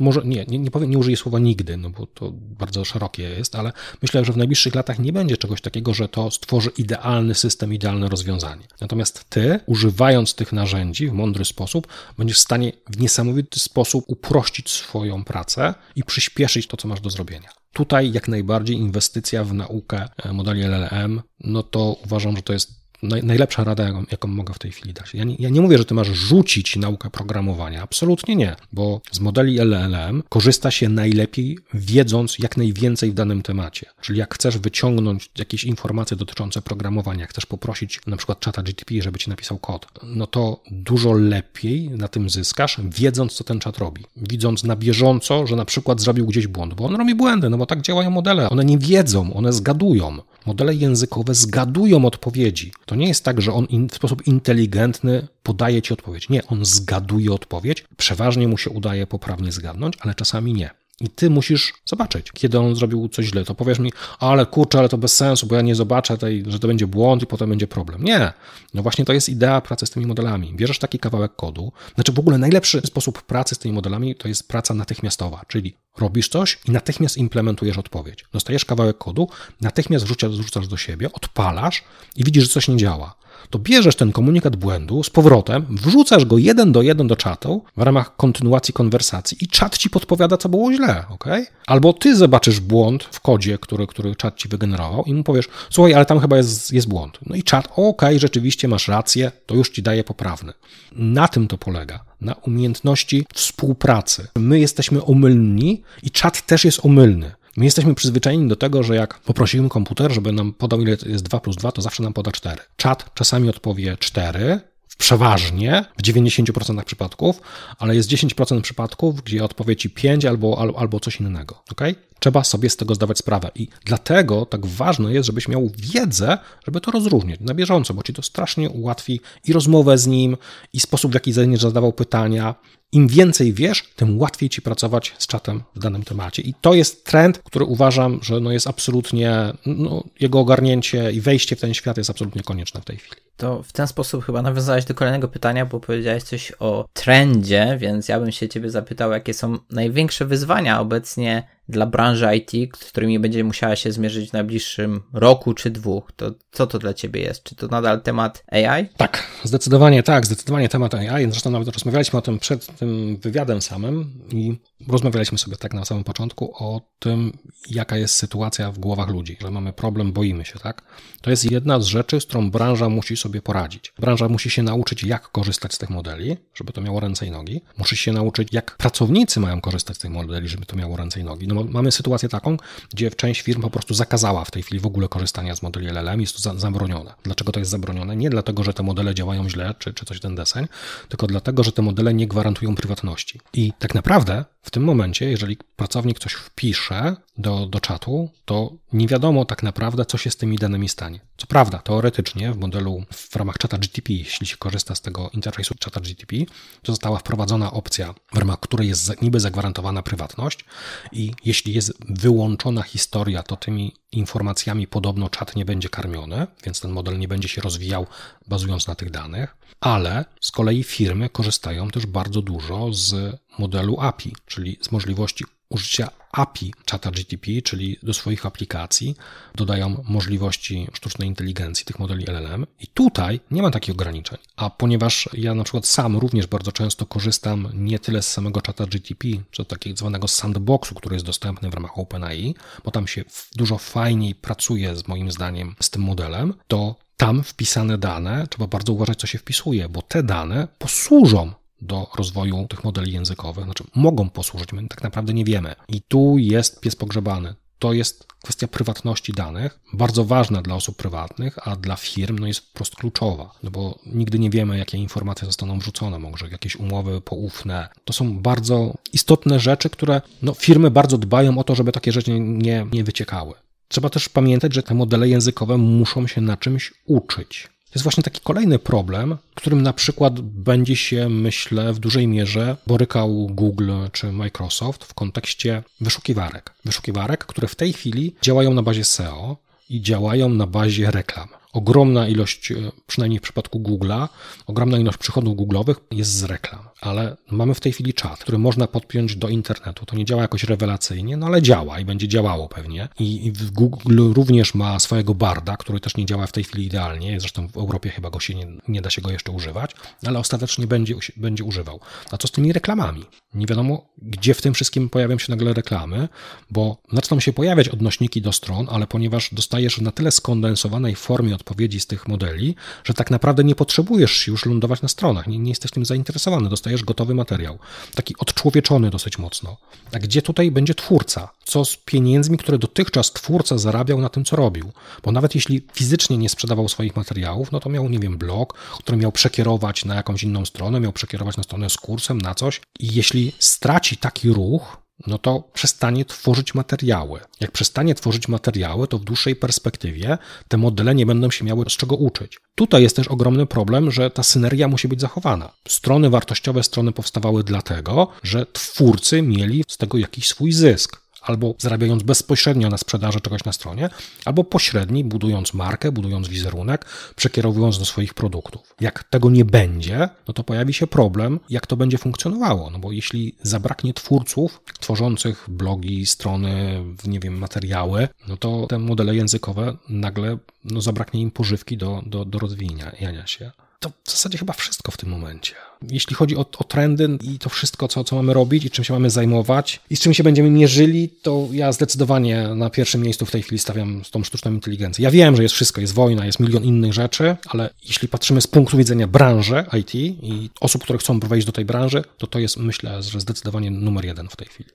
Może nie, nie, nie, powiem, nie użyję słowa nigdy, no bo to bardzo szerokie jest, ale myślę, że w najbliższych latach nie będzie czegoś takiego, że to stworzy idealny system, idealne rozwiązanie. Natomiast ty, używając tych narzędzi w mądry sposób, będziesz w stanie w niesamowity sposób uprościć swoją pracę i przyspieszyć to, co masz do zrobienia. Tutaj jak najbardziej inwestycja w naukę e, modeli LLM, no to uważam, że to jest najlepsza rada, jaką, jaką, mogę w tej chwili dać. Ja nie, ja nie, mówię, że ty masz rzucić naukę programowania. Absolutnie nie, bo z modeli LLM korzysta się najlepiej, wiedząc jak najwięcej w danym temacie. Czyli jak chcesz wyciągnąć jakieś informacje dotyczące programowania, jak chcesz poprosić na przykład czata GTP, żeby ci napisał kod, no to dużo lepiej na tym zyskasz, wiedząc, co ten czat robi. Widząc na bieżąco, że na przykład zrobił gdzieś błąd, bo on robi błędy, no bo tak działają modele. One nie wiedzą, one zgadują. Modele językowe zgadują odpowiedzi. To nie jest tak, że on in, w sposób inteligentny podaje ci odpowiedź. Nie, on zgaduje odpowiedź. Przeważnie mu się udaje poprawnie zgadnąć, ale czasami nie. I ty musisz zobaczyć, kiedy on zrobił coś źle. To powiesz mi, ale kurczę, ale to bez sensu, bo ja nie zobaczę, tej, że to będzie błąd i potem będzie problem. Nie. No właśnie to jest idea pracy z tymi modelami. Bierzesz taki kawałek kodu. Znaczy w ogóle najlepszy sposób pracy z tymi modelami to jest praca natychmiastowa, czyli robisz coś i natychmiast implementujesz odpowiedź. Dostajesz kawałek kodu, natychmiast wrzucasz, do siebie, odpalasz i widzisz, że coś nie działa to bierzesz ten komunikat błędu z powrotem, wrzucasz go jeden do jeden do czatu w ramach kontynuacji konwersacji i czat ci podpowiada, co było źle, ok? Albo ty zobaczysz błąd w kodzie, który, który czat ci wygenerował i mu powiesz, słuchaj, ale tam chyba jest, jest błąd. No i czat, ok, rzeczywiście masz rację, to już ci daje poprawny. Na tym to polega na umiejętności współpracy. My jesteśmy omylni i czat też jest omylny. My jesteśmy przyzwyczajeni do tego, że jak poprosimy komputer, żeby nam podał ile jest 2 plus 2, to zawsze nam poda 4. Czat czasami odpowie 4, przeważnie w 90% przypadków, ale jest 10% przypadków, gdzie odpowie ci 5 albo, albo, coś innego. Okay? Trzeba sobie z tego zdawać sprawę i dlatego tak ważne jest, żebyś miał wiedzę, żeby to rozróżnić na bieżąco, bo ci to strasznie ułatwi i rozmowę z nim, i sposób, w jaki zadawał pytania. Im więcej wiesz, tym łatwiej ci pracować z czatem w danym temacie. I to jest trend, który uważam, że no jest absolutnie, no, jego ogarnięcie i wejście w ten świat jest absolutnie konieczne w tej chwili. To w ten sposób chyba nawiązałeś do kolejnego pytania, bo powiedziałeś coś o trendzie, więc ja bym się ciebie zapytał, jakie są największe wyzwania obecnie dla branży IT, z którymi będzie musiała się zmierzyć w najbliższym roku czy dwóch, to co to dla Ciebie jest? Czy to nadal temat AI? Tak, zdecydowanie tak, zdecydowanie temat AI. Zresztą nawet rozmawialiśmy o tym przed tym wywiadem samym i rozmawialiśmy sobie tak na samym początku o tym, jaka jest sytuacja w głowach ludzi, że mamy problem, boimy się, tak? To jest jedna z rzeczy, z którą branża musi sobie poradzić. Branża musi się nauczyć, jak korzystać z tych modeli, żeby to miało ręce i nogi. Musi się nauczyć, jak pracownicy mają korzystać z tych modeli, żeby to miało ręce i nogi. No mamy sytuację taką, gdzie część firm po prostu zakazała w tej chwili w ogóle korzystania z modeli LLM, jest to zabronione. Dlaczego to jest zabronione? Nie dlatego, że te modele działają źle, czy, czy coś ten deseń, tylko dlatego, że te modele nie gwarantują prywatności. I tak naprawdę w tym momencie, jeżeli pracownik coś wpisze do, do czatu, to nie wiadomo tak naprawdę, co się z tymi danymi stanie. Co prawda, teoretycznie w modelu w ramach czata GTP, jeśli się korzysta z tego interfejsu czata GTP, to została wprowadzona opcja, w ramach której jest niby zagwarantowana prywatność i jeśli jest wyłączona historia, to tymi informacjami podobno czat nie będzie karmiony, więc ten model nie będzie się rozwijał bazując na tych danych, ale z kolei firmy korzystają też bardzo dużo z modelu API, czyli z możliwości użycia API czata GTP, czyli do swoich aplikacji dodają możliwości sztucznej inteligencji tych modeli LLM i tutaj nie ma takich ograniczeń. A ponieważ ja na przykład sam również bardzo często korzystam nie tyle z samego czata GTP, czy takiego zwanego sandboxu, który jest dostępny w ramach OpenAI, bo tam się dużo fajniej pracuje z moim zdaniem z tym modelem, to tam wpisane dane, trzeba bardzo uważać, co się wpisuje, bo te dane posłużą do rozwoju tych modeli językowych, znaczy mogą posłużyć, my tak naprawdę nie wiemy. I tu jest pies pogrzebany. To jest kwestia prywatności danych, bardzo ważna dla osób prywatnych, a dla firm no jest po prostu kluczowa, no bo nigdy nie wiemy, jakie informacje zostaną wrzucone, może jakieś umowy poufne. To są bardzo istotne rzeczy, które no, firmy bardzo dbają o to, żeby takie rzeczy nie, nie wyciekały. Trzeba też pamiętać, że te modele językowe muszą się na czymś uczyć jest właśnie taki kolejny problem, którym na przykład będzie się, myślę, w dużej mierze borykał Google czy Microsoft w kontekście wyszukiwarek. Wyszukiwarek, które w tej chwili działają na bazie SEO i działają na bazie reklam ogromna ilość, e, przynajmniej w przypadku Google'a, ogromna ilość przychodów Google'owych jest z reklam. Ale mamy w tej chwili czat, który można podpiąć do internetu. To nie działa jakoś rewelacyjnie, no ale działa i będzie działało pewnie. I Google również ma swojego barda, który też nie działa w tej chwili idealnie. Zresztą w Europie chyba go się nie, nie da się go jeszcze używać, ale ostatecznie będzie, będzie używał. A co z tymi reklamami? Nie wiadomo, gdzie w tym wszystkim pojawią się nagle reklamy, bo zaczną się pojawiać odnośniki do stron, ale ponieważ dostajesz na tyle skondensowanej formie od odpowiedzi z tych modeli, że tak naprawdę nie potrzebujesz już lądować na stronach, nie, nie jesteś tym zainteresowany, dostajesz gotowy materiał, taki odczłowieczony dosyć mocno. A gdzie tutaj będzie twórca? Co z pieniędzmi, które dotychczas twórca zarabiał na tym, co robił? Bo nawet jeśli fizycznie nie sprzedawał swoich materiałów, no to miał, nie wiem, blog, który miał przekierować na jakąś inną stronę, miał przekierować na stronę z kursem, na coś. I jeśli straci taki ruch, no to przestanie tworzyć materiały. Jak przestanie tworzyć materiały, to w dłuższej perspektywie te modele nie będą się miały z czego uczyć. Tutaj jest też ogromny problem, że ta synergia musi być zachowana. Strony wartościowe strony powstawały dlatego, że twórcy mieli z tego jakiś swój zysk albo zarabiając bezpośrednio na sprzedaży czegoś na stronie, albo pośredni, budując markę, budując wizerunek, przekierowując do swoich produktów. Jak tego nie będzie, no to pojawi się problem, jak to będzie funkcjonowało. No bo jeśli zabraknie twórców tworzących blogi, strony, nie wiem, materiały, no to te modele językowe nagle no, zabraknie im pożywki do, do, do rozwijania się. to w zasadzie chyba wszystko w tym momencie. Jeśli chodzi o, o, trendy i to wszystko, co, co mamy robić i czym się mamy zajmować i z czym się będziemy mierzyli, to ja zdecydowanie na pierwszym miejscu w tej chwili stawiam tą sztuczną inteligencję. Ja wiem, że jest wszystko, jest wojna, jest milion innych rzeczy, ale jeśli patrzymy z punktu widzenia branży IT i osób, które chcą wejść do tej branży, to to jest myślę, że zdecydowanie numer jeden w tej chwili.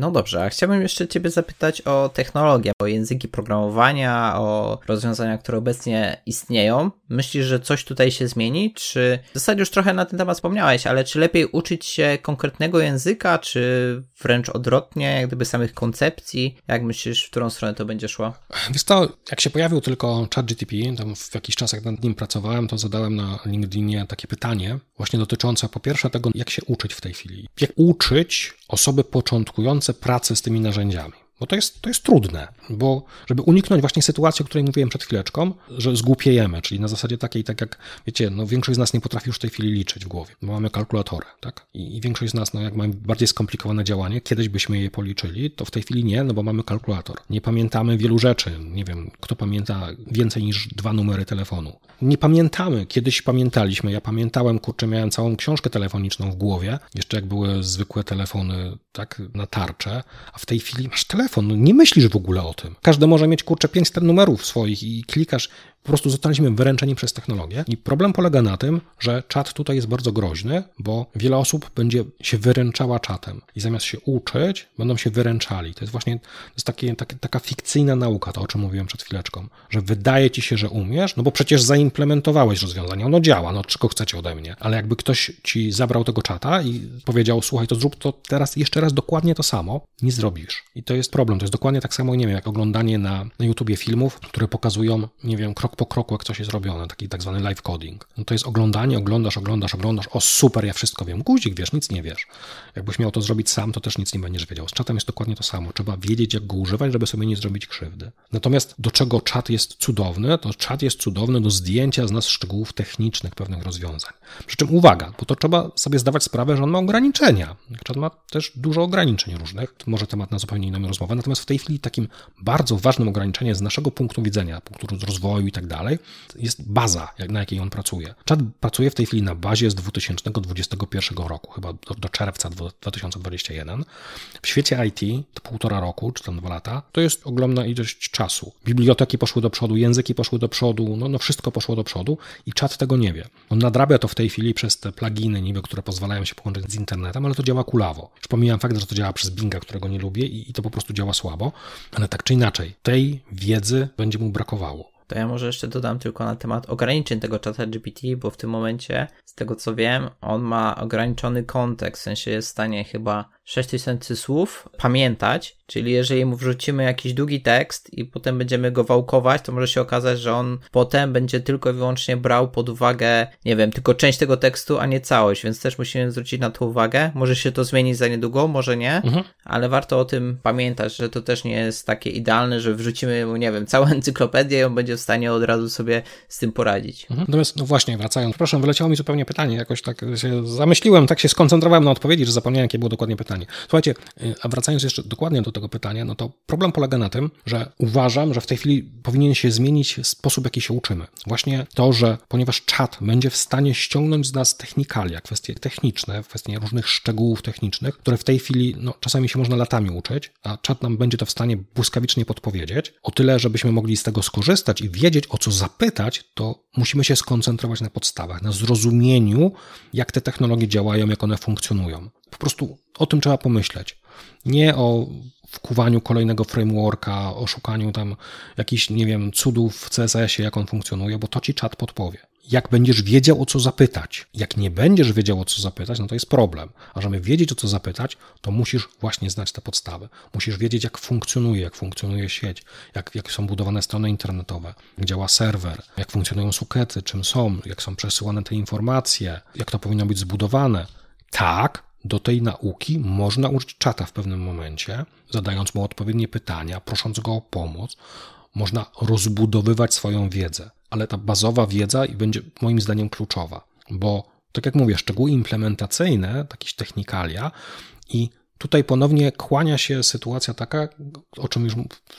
No dobrze, a chciałbym jeszcze Ciebie zapytać o technologię, o języki programowania, o rozwiązania, które obecnie istnieją. Myślisz, że coś tutaj się zmieni? Czy w zasadzie już trochę na ten temat wspomniałeś, ale czy lepiej uczyć się konkretnego języka, czy wręcz odwrotnie, jak gdyby samych koncepcji? Jak myślisz, w którą stronę to będzie szło? Wiesz to, jak się pojawił tylko ChatGTP, tam w jakiś czas jak nad nim pracowałem, to zadałem na LinkedInie takie pytanie, właśnie dotyczące po pierwsze tego, jak się uczyć w tej chwili. Jak uczyć osoby początkujące pracy z tymi narzędziami. Bo to jest, to jest trudne, bo żeby uniknąć właśnie sytuacji, o której mówiłem przed chwileczką, że zgłupiejemy, czyli na zasadzie takiej, tak jak, wiecie, no większość z nas nie potrafi już w tej chwili liczyć w głowie, bo mamy kalkulatorę, tak? I, i większość z nas, no jak mamy bardziej skomplikowane działanie, kiedyś byśmy je policzyli, to w tej chwili nie, no bo mamy kalkulator. Nie pamiętamy wielu rzeczy, nie wiem, kto pamięta więcej niż dwa numery telefonu. Nie pamiętamy, kiedyś pamiętaliśmy, ja pamiętałem, kurczę, miałem całą książkę telefoniczną w głowie, jeszcze jak były zwykłe telefony, tak, na tarczę, a w tej chwili masz telefon, telefon, no nie myślisz w ogóle o tym. Każdy może mieć kurczę 500 numerów swoich i klikasz po prostu zostaliśmy wyręczeni przez technologię i problem polega na tym, że czat tutaj jest bardzo groźny, bo wiele osób będzie się wyręczała czatem i zamiast się uczyć, będą się wyręczali. To jest właśnie to jest takie, takie, taka fikcyjna nauka, to o czym mówiłem przed chwileczką, że wydaje ci się, że umiesz, no bo przecież zaimplementowałeś rozwiązanie, ono działa, no czego chcecie ode mnie. Ale jakby ktoś ci zabrał tego czata i powiedział, słuchaj, to zrób to teraz jeszcze raz dokładnie to samo, nie zrobisz. I to jest problem. To jest dokładnie tak samo, nie wiem, jak oglądanie na, na YouTubie filmów, które pokazują, nie wiem, krok krok po kroku, jak coś jest robione, taki tak zwany live coding. No to jest oglądanie, oglądasz, oglądasz, oglądasz, o super, ja wszystko wiem. Guzik wiesz, nic nie wiesz. Jakbyś miał to zrobić sam, to też nic nie będziesz wiedział. Z czatem jest dokładnie to samo. Trzeba wiedzieć, jak go używać, żeby sobie nie zrobić krzywdy. Natomiast do czego czat jest cudowny, to czat jest cudowny do zdjęcia z nas szczegółów technicznych pewnych rozwiązań. Przy czym uwaga, bo to trzeba sobie zdawać sprawę, że on ma ograniczenia. Czat ma też dużo ograniczeń różnych. To może temat na zupełnie inną rozmowę. Natomiast w tej chwili takim bardzo ważnym ograniczeniem z naszego punktu widzenia, punktu rozwoju i tak dalej, jest baza, na jakiej on pracuje. Czat pracuje w tej chwili na bazie z 2021 roku, chyba do, do czerwca 2021. W świecie IT to półtora roku, czy tam dwa lata, to jest ogromna ilość czasu. Biblioteki poszły do przodu, języki poszły do przodu, no, no wszystko poszło do przodu i czat tego nie wie. On nadrabia to w tej chwili przez te pluginy niby, które pozwalają się połączyć z internetem, ale to działa kulawo. Już pomijam fakt, że to działa przez Binga, którego nie lubię i, i to po prostu działa słabo, ale tak czy inaczej, tej wiedzy będzie mu brakowało to ja może jeszcze dodam tylko na temat ograniczeń tego czata GPT, bo w tym momencie, z tego co wiem, on ma ograniczony kontekst, w sensie jest w stanie chyba 6000 słów pamiętać, czyli jeżeli mu wrzucimy jakiś długi tekst i potem będziemy go wałkować, to może się okazać, że on potem będzie tylko i wyłącznie brał pod uwagę, nie wiem, tylko część tego tekstu, a nie całość, więc też musimy zwrócić na to uwagę. Może się to zmienić za niedługo, może nie, mhm. ale warto o tym pamiętać, że to też nie jest takie idealne, że wrzucimy mu, nie wiem, całą (laughs) encyklopedię i on będzie w stanie od razu sobie z tym poradzić. Mhm. Natomiast, no właśnie, wracając, proszę, wyleciało mi zupełnie pytanie, jakoś tak się zamyśliłem, tak się skoncentrowałem na odpowiedzi, że zapomniałem, jakie było dokładnie pytanie pytanie. Słuchajcie, y, a wracając jeszcze dokładnie do tego pytania, no to problem polega na tym, że uważam, że w tej chwili powinien się zmienić sposób, w jaki się uczymy. Właśnie to, że ponieważ czat będzie w stanie ściągnąć z nas technikalia, kwestie techniczne, kwestie różnych szczegółów technicznych, które w tej chwili, no czasami się można latami uczyć, a czat nam będzie to w stanie błyskawicznie podpowiedzieć, o tyle, żebyśmy mogli z tego skorzystać i wiedzieć, o co zapytać, to musimy się skoncentrować na podstawach, na zrozumieniu, jak te technologie działają, jak one funkcjonują. Po prostu o tym trzeba pomyśleć. Nie o wkuwaniu kolejnego frameworka, o szukaniu tam jakichś, nie wiem, cudów w CSS-ie, jak on funkcjonuje, bo to ci czat podpowie. Jak będziesz wiedział, o co zapytać. Jak nie będziesz wiedział, o co zapytać, no to jest problem. A żeby wiedzieć, o co zapytać, to musisz właśnie znać te podstawy. Musisz wiedzieć, jak funkcjonuje, jak funkcjonuje sieć, jak, jak są budowane strony internetowe, jak działa serwer, jak funkcjonują sukety, czym są, jak są przesyłane te informacje, jak to powinno być zbudowane. Tak, do tej nauki można użyć czata w pewnym momencie, zadając mu odpowiednie pytania, prosząc go o pomoc. Można rozbudowywać swoją wiedzę, ale ta bazowa wiedza będzie moim zdaniem kluczowa, bo tak jak mówię, szczegóły implementacyjne, jakieś technikalia i tutaj ponownie kłania się sytuacja taka, o czym już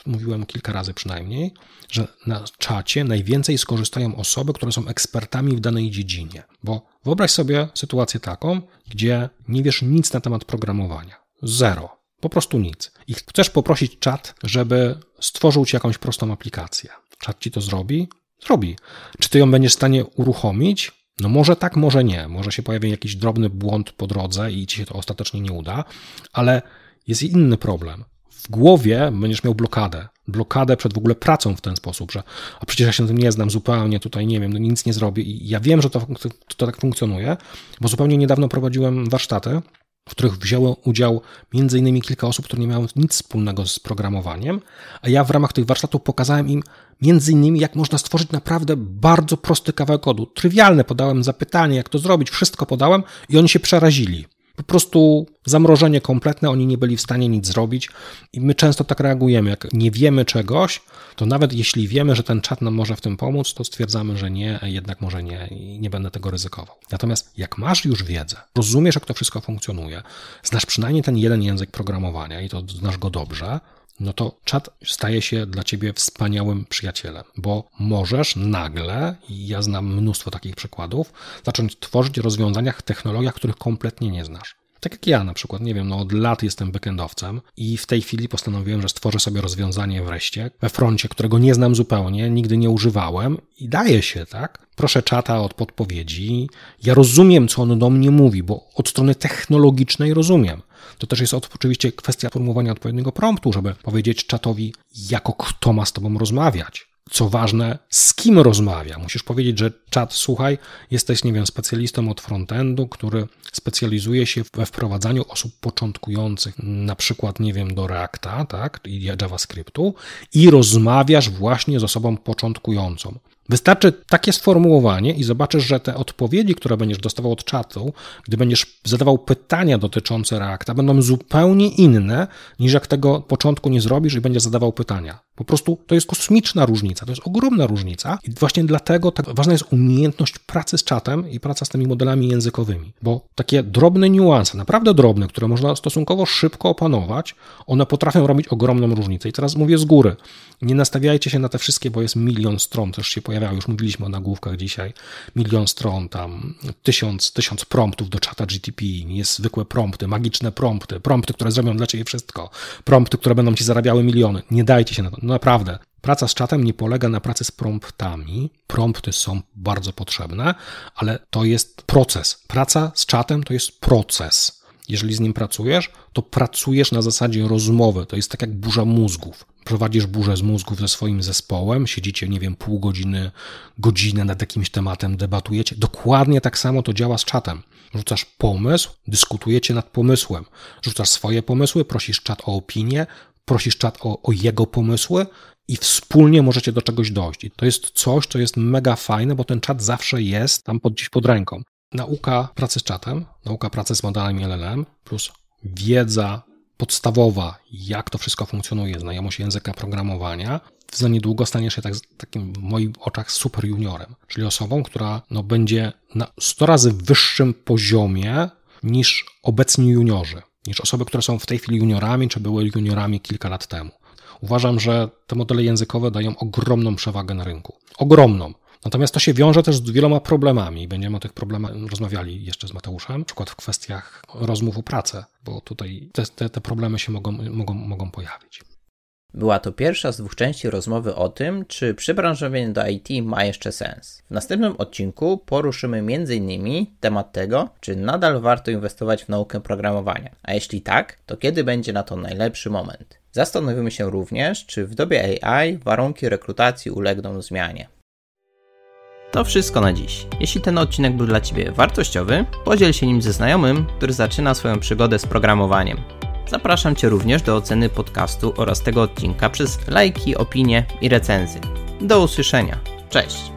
mówiłem kilka razy przynajmniej, że na czacie najwięcej skorzystają osoby, które są ekspertami w danej dziedzinie. Bo wyobraź sobie sytuację taką, gdzie nie wiesz nic na temat programowania. Zero. Po prostu nic. I chcesz poprosić czat, żeby stworzył ci jakąś prostą aplikację. Czat ci to zrobi? Zrobi. Czy ty ją będziesz w stanie uruchomić? No może tak, może nie. Może się pojawi jakiś drobny błąd po drodze i ci się to ostatecznie nie uda, ale jest inny problem. W głowie będziesz miał blokadę. Blokadę przed w ogóle pracą w ten sposób, że a przecież ja się na tym nie znam zupełnie, tutaj nie wiem, no nic nie zrobię. I ja wiem, że to, to, to tak funkcjonuje, bo zupełnie niedawno prowadziłem warsztaty w których wzięło udział m.in. kilka osób, które nie miały nic wspólnego z programowaniem, a ja w ramach tych warsztatów pokazałem im m.in. jak można stworzyć naprawdę bardzo prosty kawałek kodu. Trywialne podałem zapytanie, jak to zrobić, wszystko podałem i oni się przerazili po prostu zamrożenie kompletne, oni nie byli w stanie nic zrobić i my często tak reagujemy. Jak nie wiemy czegoś, to nawet jeśli wiemy, że ten czat nam może w tym pomóc, to stwierdzamy, że nie, jednak może nie i nie będę tego ryzykował. Natomiast jak masz już wiedzę, rozumiesz, jak to wszystko funkcjonuje, znasz przynajmniej ten jeden język programowania i to znasz go dobrze, no to czat staje się dla ciebie wspaniałym przyjacielem, bo możesz nagle, i ja znam mnóstwo takich przykładów, zacząć tworzyć rozwiązania w technologiach, których kompletnie nie znasz. Tak jak ja na przykład, nie wiem, no od lat jestem backendowcem i w tej chwili postanowiłem, że stworzę sobie rozwiązanie wreszcie we froncie, którego nie znam zupełnie, nigdy nie używałem i daje się, tak? Proszę czata od podpowiedzi. Ja rozumiem, co on do mnie mówi, bo od strony technologicznej rozumiem. To też jest oczywiście kwestia formułowania odpowiedniego promptu, żeby powiedzieć czatowi, jako kto ma z tobą rozmawiać. Co ważne, z kim rozmawia. Musisz powiedzieć, że czat, słuchaj, jesteś, nie wiem, specjalistą od frontendu, który specjalizuje się we wprowadzaniu osób początkujących, na przykład, nie wiem, do Reacta, tak, i JavaScriptu, i rozmawiasz właśnie z osobą początkującą. Wystarczy takie sformułowanie i zobaczysz, że te odpowiedzi, które będziesz dostawał od czatu, gdy będziesz zadawał pytania dotyczące Reacta, będą zupełnie inne niż jak tego początku nie zrobisz i będziesz zadawał pytania. Po prostu to jest kosmiczna różnica, to jest ogromna różnica i właśnie dlatego tak ważna jest umiejętność pracy z czatem i praca z tymi modelami językowymi, bo takie drobne niuanse, naprawdę drobne, które można stosunkowo szybko opanować, one potrafią robić ogromną różnicę. I teraz mówię z góry, nie nastawiajcie się na te wszystkie, bo jest milion stron, też się pojawiały, już mówiliśmy o nagłówkach dzisiaj, milion stron, tam tysiąc, tysiąc promptów do czata GTP, niezwykłe prompty, magiczne prompty, prompty, które zrobią dla ciebie wszystko, prompty, które będą ci zarabiały miliony. Nie dajcie się na to, no naprawdę. Praca z czatem nie polega na pracy z promptami. Prompty są bardzo potrzebne, ale to jest proces. Praca z czatem to jest proces. Jeżeli z nim pracujesz, to pracujesz na zasadzie rozmowy. To jest tak jak burza mózgów. Prowadzisz burzę z mózgów ze swoim zespołem, siedzicie, nie wiem, pół godziny, godzinę nad jakimś tematem, debatujecie. Dokładnie tak samo to działa z czatem. Rzucasz pomysł, dyskutujecie nad pomysłem. Rzucasz swoje pomysły, prosisz czat o opinię, prosisz czat o, o jego pomysły i wspólnie możecie do czegoś dojść. I to jest coś, co jest mega fajne, bo ten czat zawsze jest tam pod, gdzieś pod ręką. Nauka pracy z czatem, nauka pracy z modelami LLM, plus wiedza podstawowa, jak to wszystko funkcjonuje, znajomość języka programowania, za niedługo staniesz się tak, takim w moich oczach super juniorem, czyli osobą, która no, będzie na 100 razy wyższym poziomie niż obecni juniorzy niż osoby, które są w tej chwili juniorami, czy były juniorami kilka lat temu. Uważam, że te modele językowe dają ogromną przewagę na rynku. Ogromną. Natomiast to się wiąże też z wieloma problemami. Będziemy o tych problemach rozmawiali jeszcze z Mateuszem, na przykład w kwestiach rozmów o pracę, bo tutaj te, te, te problemy się mogą, mogą, mogą pojawić. Była to pierwsza z dwóch części rozmowy o tym, czy przybranżowienie do IT ma jeszcze sens. W następnym odcinku poruszymy m.in. temat tego, czy nadal warto inwestować w naukę programowania, a jeśli tak, to kiedy będzie na to najlepszy moment. Zastanowimy się również, czy w dobie AI warunki rekrutacji ulegną zmianie. To wszystko na dziś. Jeśli ten odcinek był dla Ciebie wartościowy, podziel się nim ze znajomym, który zaczyna swoją przygodę z programowaniem. Zapraszam Cię również do oceny podcastu oraz tego odcinka przez lajki, opinie i recenzje. Do usłyszenia. Cześć!